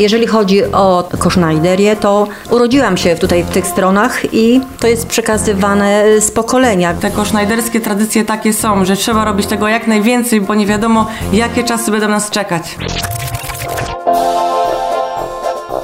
Jeżeli chodzi o kosznajderię, to urodziłam się tutaj w tych stronach i to jest przekazywane z pokolenia. Te kosznajderskie tradycje takie są, że trzeba robić tego jak najwięcej, bo nie wiadomo, jakie czasy będą nas czekać.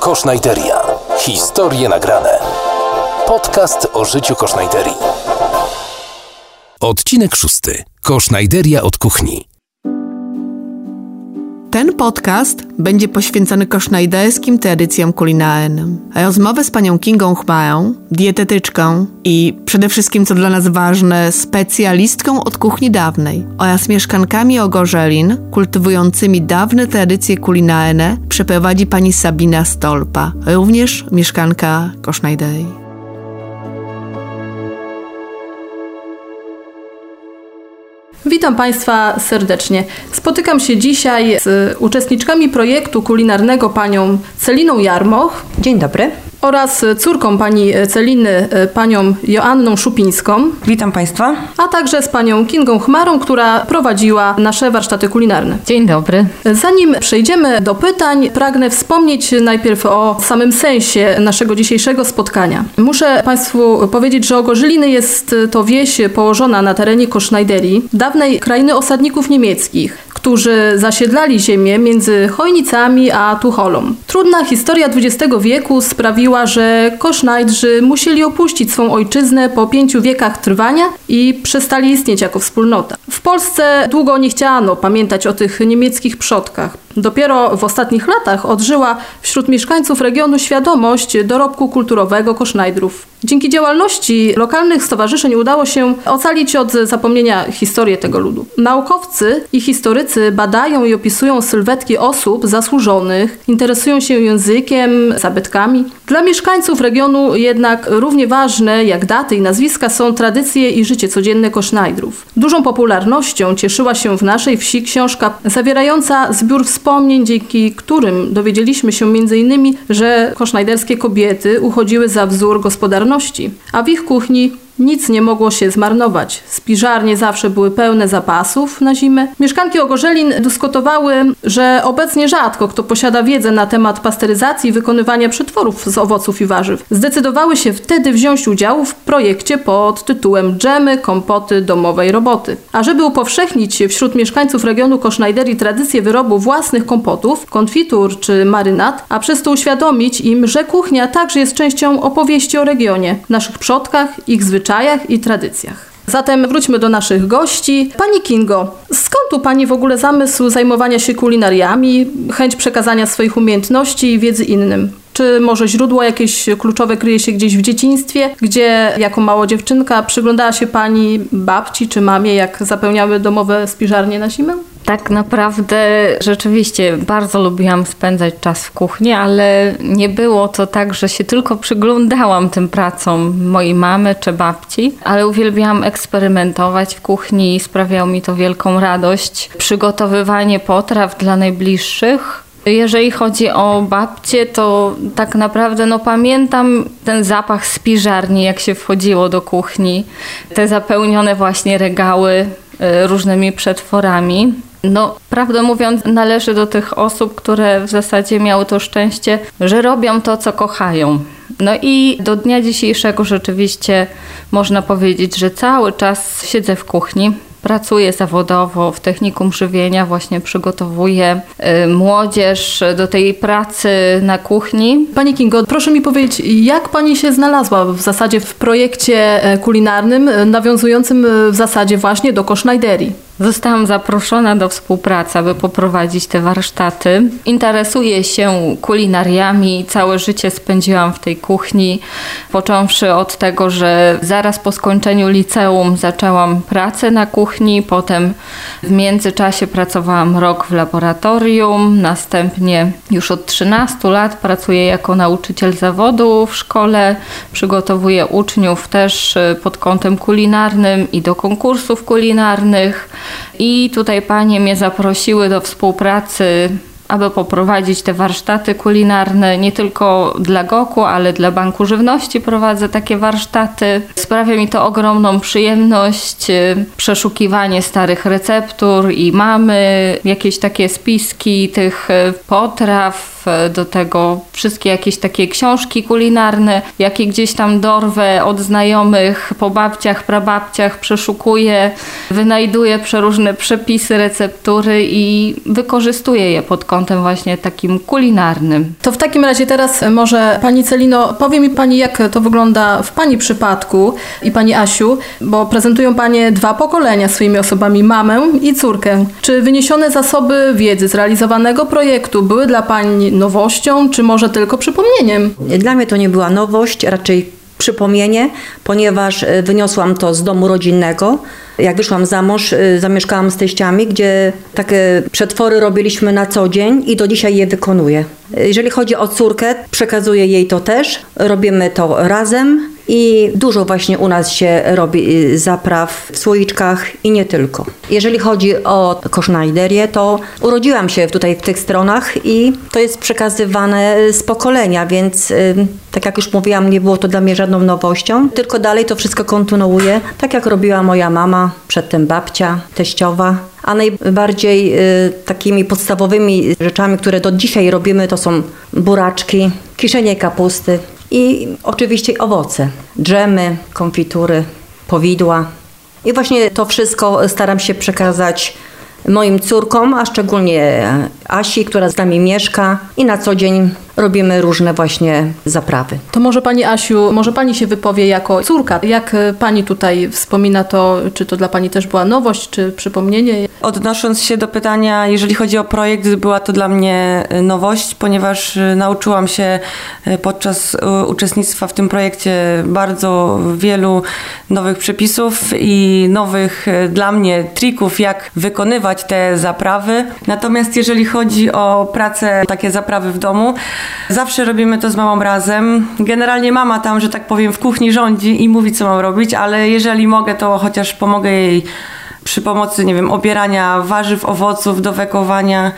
Kosznajteria. Historie nagrane. Podcast o życiu kosznajterii. Odcinek szósty. Kosznajderia od kuchni. Ten podcast będzie poświęcony kosznajderskim tradycjom kulinarnym. Rozmowę z panią Kingą Chmarą, dietetyczką i przede wszystkim, co dla nas ważne, specjalistką od kuchni dawnej oraz mieszkankami Ogorzelin, kultywującymi dawne tradycje kulinarne, przeprowadzi pani Sabina Stolpa, również mieszkanka Kosznajderii. Witam Państwa serdecznie. Spotykam się dzisiaj z uczestniczkami projektu kulinarnego panią Celiną Jarmoch. Dzień dobry oraz córką pani Celiny, panią Joanną Szupińską. Witam Państwa. A także z panią Kingą Chmarą, która prowadziła nasze warsztaty kulinarne. Dzień dobry. Zanim przejdziemy do pytań, pragnę wspomnieć najpierw o samym sensie naszego dzisiejszego spotkania. Muszę Państwu powiedzieć, że Ogorzyliny jest to wieś położona na terenie Kosznajderii, dawnej krainy osadników niemieckich którzy zasiedlali ziemię między Chojnicami a Tucholą. Trudna historia XX wieku sprawiła, że Kosznajdrzy musieli opuścić swą ojczyznę po pięciu wiekach trwania i przestali istnieć jako wspólnota. W Polsce długo nie chciano pamiętać o tych niemieckich przodkach. Dopiero w ostatnich latach odżyła wśród mieszkańców regionu świadomość dorobku kulturowego Kosznajdrów. Dzięki działalności lokalnych stowarzyszeń udało się ocalić od zapomnienia historię tego ludu. Naukowcy i historycy badają i opisują sylwetki osób zasłużonych, interesują się językiem, zabytkami. Dla mieszkańców regionu jednak równie ważne jak daty i nazwiska są tradycje i życie codzienne Kosznajdrów. Dużą popularnością cieszyła się w naszej wsi książka zawierająca zbiór wspomnień, dzięki którym dowiedzieliśmy się m.in., że kosznajderskie kobiety uchodziły za wzór gospodarności, a w ich kuchni nic nie mogło się zmarnować. Spiżarnie zawsze były pełne zapasów na zimę. Mieszkanki Ogorzelin dyskutowały, że obecnie rzadko kto posiada wiedzę na temat pasteryzacji i wykonywania przetworów z owoców i warzyw. Zdecydowały się wtedy wziąć udział w projekcie pod tytułem Dżemy, kompoty, domowej roboty. A żeby upowszechnić wśród mieszkańców regionu Kosznajderii tradycję wyrobu własnych kompotów, konfitur czy marynat, a przez to uświadomić im, że kuchnia także jest częścią opowieści o regionie, naszych przodkach, ich zwyczajach, zwyczajach i tradycjach. Zatem wróćmy do naszych gości. Pani Kingo, skąd tu Pani w ogóle zamysł zajmowania się kulinariami, chęć przekazania swoich umiejętności i wiedzy innym? Czy może źródło jakieś kluczowe kryje się gdzieś w dzieciństwie, gdzie jako mała dziewczynka przyglądała się pani babci czy mamie, jak zapełniały domowe spiżarnie na zimę? Tak naprawdę rzeczywiście bardzo lubiłam spędzać czas w kuchni, ale nie było to tak, że się tylko przyglądałam tym pracom mojej mamy czy babci, ale uwielbiałam eksperymentować w kuchni i sprawiało mi to wielką radość. Przygotowywanie potraw dla najbliższych, jeżeli chodzi o babcie, to tak naprawdę no, pamiętam ten zapach z piżarni, jak się wchodziło do kuchni. Te zapełnione właśnie regały różnymi przetworami. No, prawdę mówiąc, należy do tych osób, które w zasadzie miały to szczęście, że robią to, co kochają. No i do dnia dzisiejszego rzeczywiście można powiedzieć, że cały czas siedzę w kuchni. Pracuję zawodowo w technikum żywienia, właśnie przygotowuję y, młodzież do tej pracy na kuchni. Pani Kingo, proszę mi powiedzieć, jak Pani się znalazła w zasadzie w projekcie e, kulinarnym e, nawiązującym e, w zasadzie właśnie do Kosznajderii? Zostałam zaproszona do współpracy, aby poprowadzić te warsztaty. Interesuję się kulinariami, całe życie spędziłam w tej kuchni, począwszy od tego, że zaraz po skończeniu liceum zaczęłam pracę na kuchni, potem w międzyczasie pracowałam rok w laboratorium, następnie już od 13 lat pracuję jako nauczyciel zawodu w szkole, przygotowuję uczniów też pod kątem kulinarnym i do konkursów kulinarnych. I tutaj panie mnie zaprosiły do współpracy aby poprowadzić te warsztaty kulinarne nie tylko dla GOKU, ale dla Banku Żywności prowadzę takie warsztaty. Sprawia mi to ogromną przyjemność, y, przeszukiwanie starych receptur i mamy jakieś takie spiski tych y, potraw, y, do tego wszystkie jakieś takie książki kulinarne, jakie gdzieś tam dorwę od znajomych po babciach, prababciach, przeszukuję, wynajduję przeróżne przepisy, receptury i wykorzystuję je pod kątem właśnie takim kulinarnym. To w takim razie teraz może Pani Celino, powie mi Pani, jak to wygląda w Pani przypadku i Pani Asiu, bo prezentują Panie dwa pokolenia swoimi osobami, mamę i córkę. Czy wyniesione zasoby wiedzy z realizowanego projektu były dla Pani nowością, czy może tylko przypomnieniem? Dla mnie to nie była nowość, raczej przypomnienie, ponieważ e, wyniosłam to z domu rodzinnego. Jak wyszłam za mąż, e, zamieszkałam z teściami, gdzie takie przetwory robiliśmy na co dzień i do dzisiaj je wykonuję. Jeżeli chodzi o córkę, przekazuję jej to też. Robimy to razem i dużo właśnie u nas się robi y, zapraw w słoiczkach i nie tylko. Jeżeli chodzi o kosznajderię, to urodziłam się tutaj w tych stronach i to jest przekazywane z pokolenia, więc y, tak jak już mówiłam, nie było to dla mnie żadną nowością, tylko dalej to wszystko kontynuuję, tak jak robiła moja mama, przedtem babcia, teściowa. A najbardziej y, takimi podstawowymi rzeczami, które do dzisiaj robimy, to są buraczki, kiszenie kapusty i oczywiście owoce, dżemy, konfitury, powidła. I właśnie to wszystko staram się przekazać moim córkom, a szczególnie Asi, która z nami mieszka i na co dzień robimy różne właśnie zaprawy. To może Pani Asiu, może Pani się wypowie jako córka. Jak e, Pani tutaj wspomina to, czy to dla Pani też była nowość, czy przypomnienie? Odnosząc się do pytania, jeżeli chodzi o projekt, była to dla mnie y, nowość, ponieważ y, nauczyłam się podczas uczestnictwa w tym projekcie bardzo wielu nowych przepisów i nowych dla mnie trików, jak wykonywać te zaprawy. Natomiast jeżeli chodzi o pracę, takie zaprawy w domu, zawsze robimy to z mamą razem. Generalnie mama tam, że tak powiem, w kuchni rządzi i mówi, co mam robić, ale jeżeli mogę, to chociaż pomogę jej przy pomocy, nie wiem, obierania warzyw, owoców, dowekowania.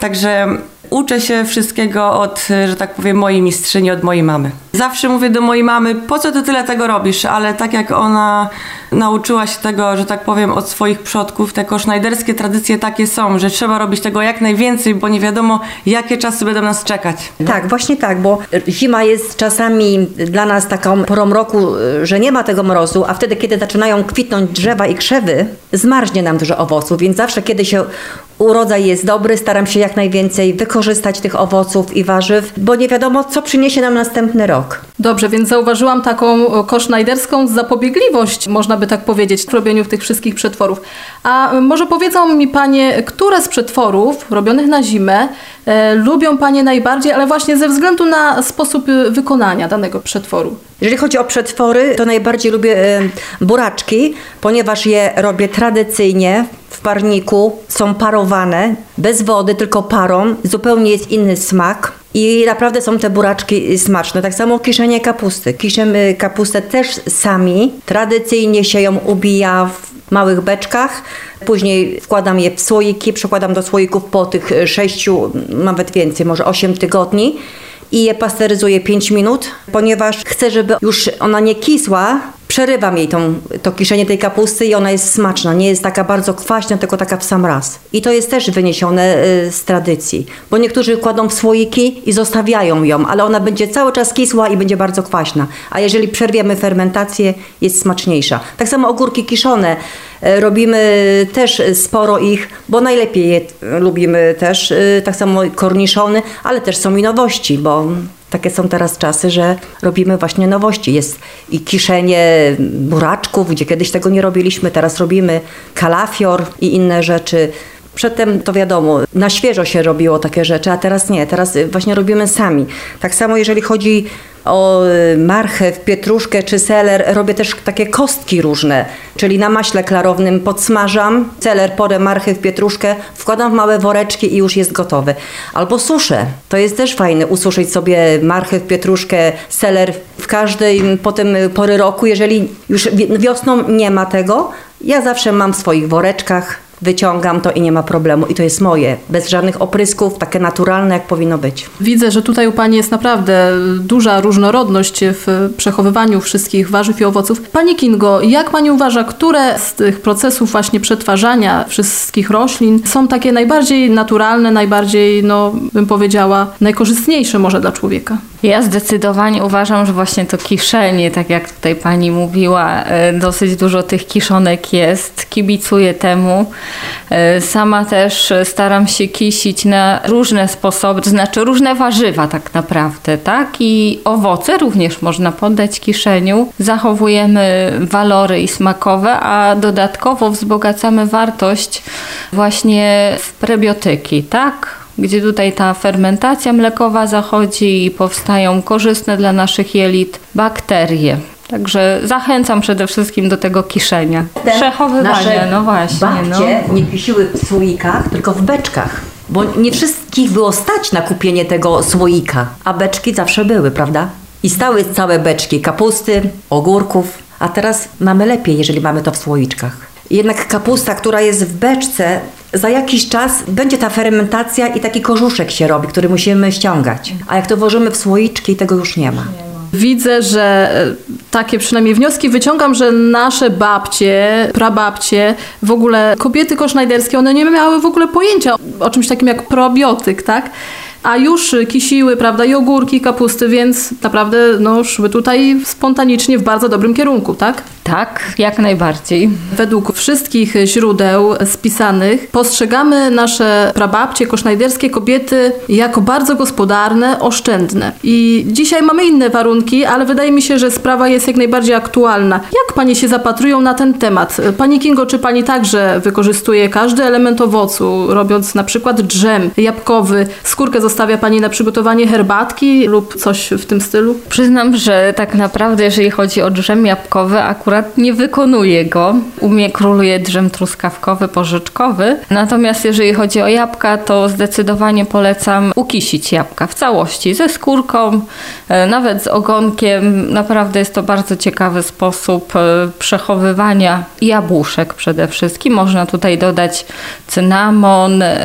Także uczę się wszystkiego od, że tak powiem, mojej mistrzyni, od mojej mamy. Zawsze mówię do mojej mamy, po co ty tyle tego robisz? Ale tak jak ona nauczyła się tego, że tak powiem, od swoich przodków, te kosznajderskie tradycje takie są, że trzeba robić tego jak najwięcej, bo nie wiadomo, jakie czasy będą nas czekać. Tak, właśnie tak, bo zima jest czasami dla nas taką porą roku, że nie ma tego mrozu, a wtedy, kiedy zaczynają kwitnąć drzewa i krzewy, zmarznie nam dużo owoców, więc zawsze, kiedy się urodzaj jest dobry, staram się jak najwięcej wykorzystać tych owoców i warzyw, bo nie wiadomo, co przyniesie nam następny rok. Dobrze, więc zauważyłam taką kosznajderską zapobiegliwość, można by tak powiedzieć, w robieniu tych wszystkich przetworów. A może powiedzą mi Panie, które z przetworów robionych na zimę e, lubią Panie najbardziej, ale właśnie ze względu na sposób e, wykonania danego przetworu? Jeżeli chodzi o przetwory, to najbardziej lubię e, buraczki, ponieważ je robię tradycyjnie w parniku, są parowane, bez wody, tylko parą, zupełnie jest inny smak. I naprawdę są te buraczki smaczne. Tak samo kiszenie kapusty. Kiszemy kapustę też sami. Tradycyjnie się ją ubija w małych beczkach. Później wkładam je w słoiki, przekładam do słoików po tych sześciu, nawet więcej, może 8 tygodni i je pasteryzuję 5 minut, ponieważ chcę, żeby już ona nie kisła. Przerywam jej tą, to kiszenie tej kapusty i ona jest smaczna. Nie jest taka bardzo kwaśna, tylko taka w sam raz. I to jest też wyniesione y, z tradycji. Bo niektórzy kładą w słoiki i zostawiają ją, ale ona będzie cały czas kisła i będzie bardzo kwaśna. A jeżeli przerwiemy fermentację, jest smaczniejsza. Tak samo ogórki kiszone. y, Robimy też sporo ich, bo najlepiej je y, lubimy też. y, Tak samo korniszony, ale też są i nowości, bo takie są teraz czasy, że robimy właśnie nowości. Jest i kiszenie buraczków, gdzie kiedyś tego nie robiliśmy, teraz robimy kalafior i inne rzeczy. Przedtem to wiadomo, na świeżo się robiło takie rzeczy, a teraz nie, teraz y, właśnie robimy sami. Tak samo jeżeli chodzi o y, marchew, pietruszkę czy seler, robię też takie kostki różne, czyli na maśle klarownym podsmażam seler, porę, marchew, pietruszkę, wkładam w małe woreczki i już jest gotowy. Albo suszę, to jest też fajne, ususzyć sobie marchew, pietruszkę, seler w każdej potem y, pory roku, jeżeli już wi- wiosną nie ma tego, ja zawsze mam w swoich woreczkach, wyciągam to i nie ma problemu. I to jest moje, bez żadnych oprysków, takie naturalne, jak powinno być. Widzę, że tutaj u Pani jest naprawdę duża różnorodność w przechowywaniu wszystkich warzyw i owoców. Pani Kingo, jak Pani uważa, które z tych procesów właśnie przetwarzania wszystkich roślin są takie najbardziej naturalne, najbardziej, no bym powiedziała, najkorzystniejsze może dla człowieka? Ja zdecydowanie uważam, że właśnie to kiszenie, tak jak tutaj pani mówiła, e, dosyć dużo tych kiszonek jest. Kibicuję temu. E, Sama też staram się kisić na różne sposoby, to znaczy różne warzywa tak naprawdę, tak? I owoce również można poddać kiszeniu. Zachowujemy walory i smakowe, a dodatkowo wzbogacamy wartość właśnie w prebiotyki, tak? Gdzie tutaj ta fermentacja mlekowa zachodzi i powstają korzystne dla naszych jelit bakterie. Także zachęcam przede wszystkim do tego kiszenia. Przechowywania, Nasze no właśnie. Babcie No. nie kisiły w słoikach, tylko w beczkach. Bo nie wszystkich było stać na kupienie tego słoika, a beczki zawsze były, prawda? I stały całe beczki kapusty, ogórków, a teraz mamy lepiej, jeżeli mamy to w słoiczkach. Jednak kapusta, która jest w beczce, za jakiś czas będzie ta fermentacja i taki korzuszek się robi, który musimy ściągać. A jak to włożymy w słoiczki, tego już nie ma. Widzę, że e, takie przynajmniej wnioski wyciągam, że nasze babcie, prababcie, w ogóle kobiety kosznajderskie, one nie miały w ogóle pojęcia o czymś takim jak probiotyk, tak? A już kisiły, prawda, i ogórki, kapusty, więc naprawdę no, szły tutaj spontanicznie w bardzo dobrym kierunku, tak? Tak, jak najbardziej. Według wszystkich źródeł spisanych postrzegamy nasze prababcie kosznajderskie kobiety jako bardzo gospodarne, oszczędne. I dzisiaj mamy inne warunki, ale wydaje mi się, że sprawa jest jak najbardziej aktualna. Jak Panie się zapatrują na ten temat? Pani Kingo, czy Pani także wykorzystuje każdy element owocu, robiąc na przykład drzem jabłkowy, skórkę zostawia Pani na przygotowanie herbatki lub coś w tym stylu? Przyznam, że tak naprawdę, jeżeli chodzi o drzem jabłkowy, akurat nie wykonuję go. U mnie króluje drzem truskawkowy, porzeczkowy. Natomiast jeżeli chodzi o jabłka, to zdecydowanie polecam ukisić jabłka w całości, ze skórką, e, nawet z ogonkiem. Naprawdę jest to bardzo ciekawy sposób e, przechowywania jabłuszek przede wszystkim. Można tutaj dodać cynamon, e,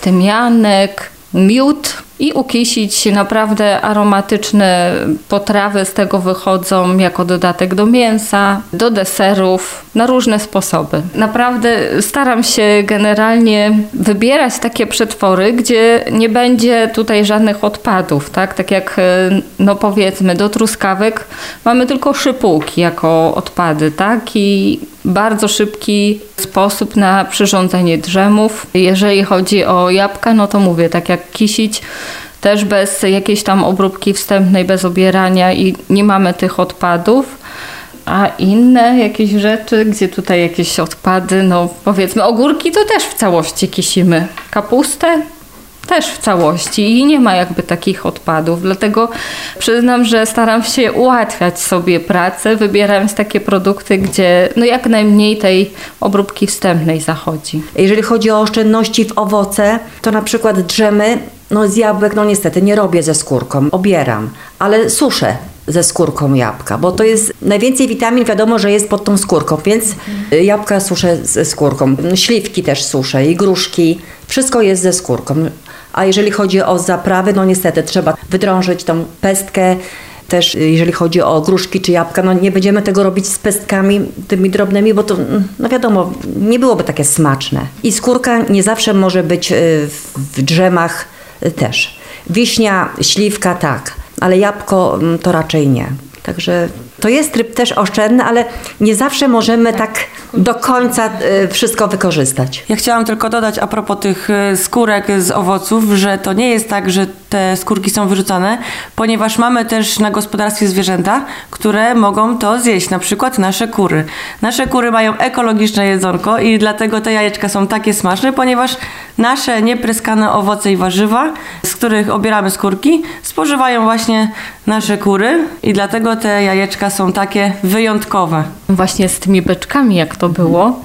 tymianek, miód i ukisić. Naprawdę aromatyczne potrawy z tego wychodzą jako dodatek do mięsa, do deserów, na różne sposoby. Naprawdę staram się generalnie wybierać takie przetwory, gdzie nie będzie tutaj żadnych odpadów, tak? Tak jak, e, no powiedzmy, do truskawek mamy tylko szypułki jako odpady, tak? I bardzo szybki sposób na przyrządzenie drzemów. Jeżeli chodzi o jabłka, no to mówię, tak jak kisić, też bez jakiejś tam obróbki wstępnej, bez obierania i nie mamy tych odpadów. A inne jakieś rzeczy, gdzie tutaj jakieś odpady, no powiedzmy ogórki to też w całości kisimy. Kapustę też w całości i nie ma jakby takich odpadów. Dlatego przyznam, że staram się ułatwiać sobie pracę, wybierając takie produkty, gdzie no jak najmniej tej obróbki wstępnej zachodzi. Jeżeli chodzi o oszczędności w owoce, to na przykład drzemy, no z jabłek, no niestety nie robię ze skórką, obieram, ale suszę ze skórką jabłka, bo to jest najwięcej witamin wiadomo, że jest pod tą skórką, więc jabłka suszę ze skórką, śliwki też suszę i gruszki, wszystko jest ze skórką. A jeżeli chodzi o zaprawy, no niestety trzeba wydrążyć tą pestkę, też y, jeżeli chodzi o gruszki czy jabłka, no nie będziemy tego robić z pestkami tymi drobnymi, bo to, mm, no wiadomo, nie byłoby takie smaczne. I skórka nie zawsze może być y, w drzemach y, też. Wiśnia, śliwka tak, ale jabłko mm, to raczej nie. Także to jest tryb też oszczędny, ale nie zawsze możemy tak do końca y, wszystko wykorzystać. Ja chciałam tylko dodać a propos tych e, skórek z owoców, że to nie jest tak, że te skórki są wyrzucane, ponieważ mamy też na gospodarstwie zwierzęta, które mogą to zjeść, na przykład nasze kury. Nasze kury mają ekologiczne jedzonko i dlatego te jajeczka są takie smaczne, ponieważ nasze niepryskane owoce i warzywa, z których obieramy skórki, spożywają właśnie nasze kury i dlatego te jajeczka są takie wyjątkowe. Właśnie z tymi beczkami, jak to było,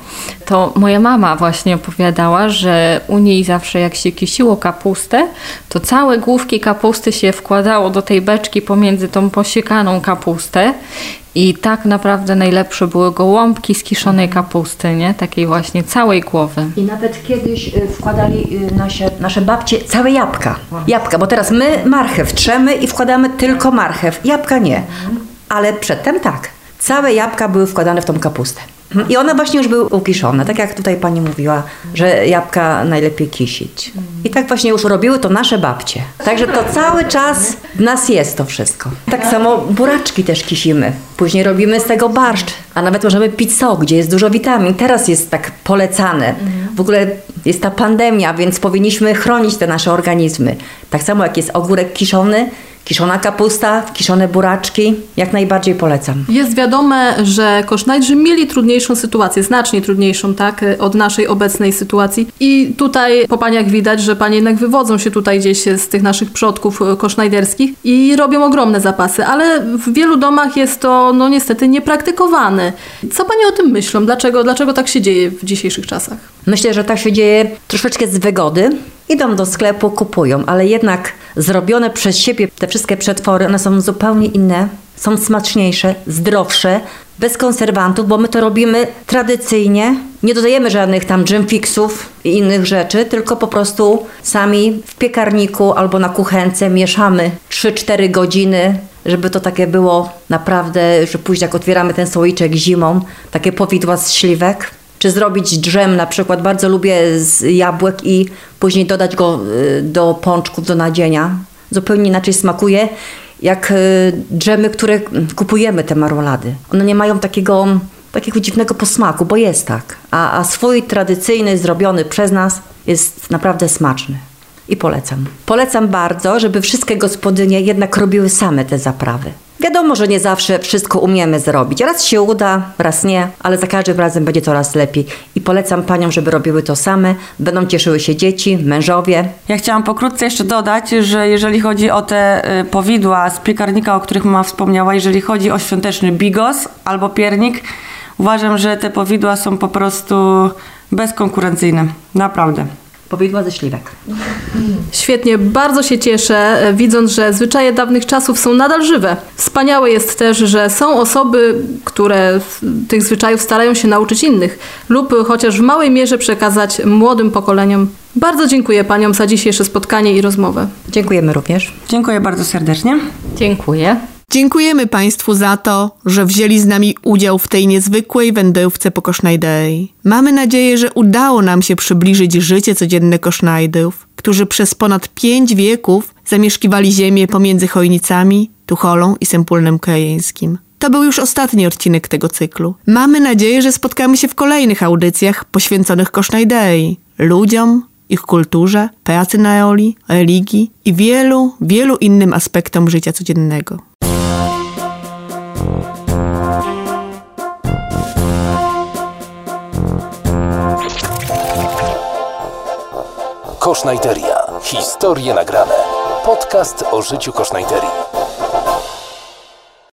to moja mama właśnie opowiadała, że u niej zawsze jak się kisiło kapustę, to całe główki kapusty się wkładało do tej beczki pomiędzy tą posiekaną kapustę i tak naprawdę najlepsze były gołąbki z kiszonej kapusty, nie? Takiej właśnie całej głowy. I nawet kiedyś y, wkładali y, nasze, nasze babcie całe jabłka. Jabłka, bo teraz my marchew trzemy i wkładamy tylko marchew. Jabłka nie. Ale przedtem tak. Całe jabłka były wkładane w tą kapustę. Mhm. I one właśnie już były ukiszone, tak jak tutaj pani mówiła, że jabłka najlepiej kisić. I tak właśnie już robiły to nasze babcie. Także to cały czas w nas jest to wszystko. Tak samo buraczki też kisimy. Później robimy z tego barszcz, a nawet możemy pić sok, gdzie jest dużo witamin. Teraz jest tak polecane. W ogóle jest ta pandemia, więc powinniśmy chronić te nasze organizmy. Tak samo jak jest ogórek kiszony, kiszona kapusta, kiszone buraczki, jak najbardziej polecam. Jest wiadome, że kosznajdrzy mieli trudniejszą sytuację, znacznie trudniejszą, tak, od naszej obecnej sytuacji. I tutaj po paniach widać, że panie jednak wywodzą się tutaj gdzieś z tych naszych przodków kosznajderskich i robią ogromne zapasy, ale w wielu domach jest to, no niestety, niepraktykowane. Co panie o tym myślą? Dlaczego, dlaczego tak się dzieje w dzisiejszych czasach? Myślę, że tak się dzieje troszeczkę z wygody. Idą do sklepu, kupują, ale jednak zrobione przez siebie te wszystkie przetwory, one są zupełnie inne, są smaczniejsze, zdrowsze, bez konserwantów, bo my to robimy tradycyjnie. Nie dodajemy żadnych tam fixów i innych rzeczy, tylko po prostu sami w piekarniku albo na kuchence mieszamy 3-4 godziny, żeby to takie było naprawdę, że później jak otwieramy ten słoiczek zimą, takie powidła z śliwek, czy zrobić drzem na przykład. Bardzo lubię z jabłek i później dodać go y, do pączków, do nadzienia. Zupełnie inaczej smakuje jak y, drzemy, które kupujemy, te marolady. One nie mają takiego, takiego dziwnego posmaku, bo jest tak. A, a swój tradycyjny, zrobiony przez nas jest naprawdę smaczny. I polecam. Polecam bardzo, żeby wszystkie gospodynie jednak robiły same te zaprawy. Wiadomo, że nie zawsze wszystko umiemy zrobić. Raz się uda, raz nie, ale za każdym razem będzie coraz lepiej. I polecam paniom, żeby robiły to same. Będą cieszyły się dzieci, mężowie. Ja chciałam pokrótce jeszcze dodać, że jeżeli chodzi o te y, powidła z piekarnika, o których mama wspomniała, jeżeli chodzi o świąteczny bigos albo piernik, uważam, że te powidła są po prostu bezkonkurencyjne. Naprawdę. Powidła ze śliwek. Świetnie, bardzo się cieszę, e, widząc, że zwyczaje dawnych czasów są nadal żywe. Wspaniałe jest też, że są osoby, które tych zwyczajów starają się nauczyć innych lub chociaż w małej mierze przekazać młodym pokoleniom. Bardzo dziękuję Paniom za dzisiejsze spotkanie i rozmowę. Dziękujemy również. Dziękuję bardzo serdecznie. Dziękuję. Dziękujemy Państwu za to, że wzięli z nami udział w tej niezwykłej wędrówce po Kosznajdei. Mamy nadzieję, że udało nam się przybliżyć życie codzienne Kosznajdów, którzy przez ponad pięć wieków zamieszkiwali ziemię pomiędzy Chojnicami, Tucholą i Sempólnem Krajeńskim. To był już ostatni odcinek tego cyklu. Mamy nadzieję, że spotkamy się w kolejnych audycjach poświęconych Kosznajdei, ludziom, ich kulturze, pracy na roli, religii i wielu, wielu innym aspektom życia codziennego. Kosznajteria. Historie nagrane. Podcast o życiu Kosznajterii.